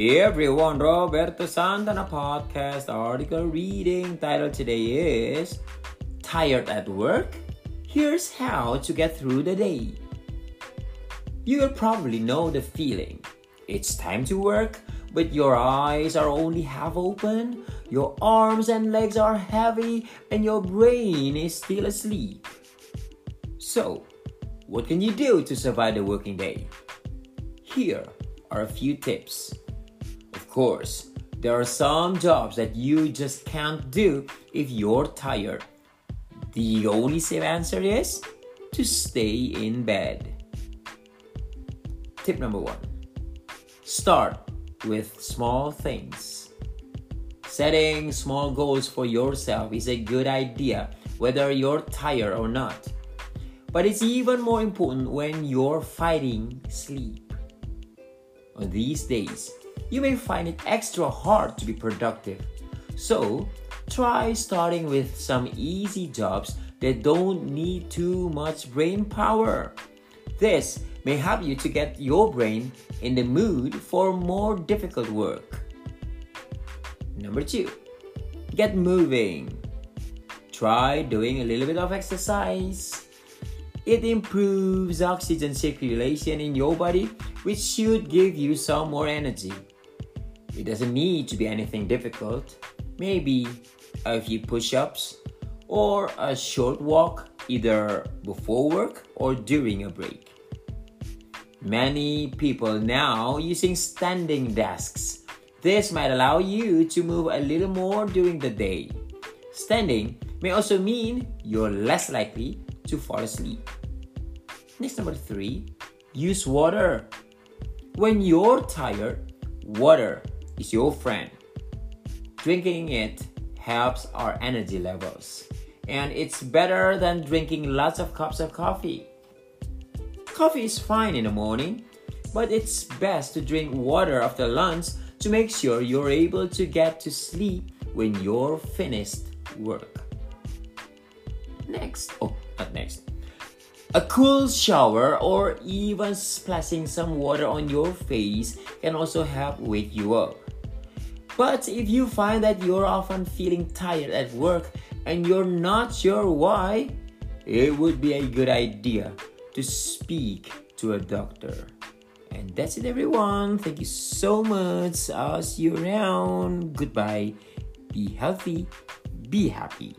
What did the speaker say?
Everyone, Roberto Santana podcast article reading title today is Tired at Work? Here's how to get through the day. You probably know the feeling. It's time to work, but your eyes are only half open, your arms and legs are heavy, and your brain is still asleep. So, what can you do to survive the working day? Here are a few tips. Of course, there are some jobs that you just can't do if you're tired. The only safe answer is to stay in bed. Tip number one start with small things. Setting small goals for yourself is a good idea, whether you're tired or not. But it's even more important when you're fighting sleep. On these days, you may find it extra hard to be productive. So, try starting with some easy jobs that don't need too much brain power. This may help you to get your brain in the mood for more difficult work. Number two, get moving. Try doing a little bit of exercise. It improves oxygen circulation in your body, which should give you some more energy. It doesn't need to be anything difficult. Maybe a few push ups or a short walk either before work or during a break. Many people now using standing desks. This might allow you to move a little more during the day. Standing may also mean you're less likely to fall asleep. Next, number three, use water. When you're tired, water is your friend. Drinking it helps our energy levels, and it's better than drinking lots of cups of coffee. Coffee is fine in the morning, but it's best to drink water after lunch to make sure you're able to get to sleep when you're finished work. Next, oh, not next. A cool shower or even splashing some water on your face can also help wake you up. But if you find that you're often feeling tired at work and you're not sure why, it would be a good idea to speak to a doctor. And that's it, everyone. Thank you so much. I'll see you around. Goodbye. Be healthy. Be happy.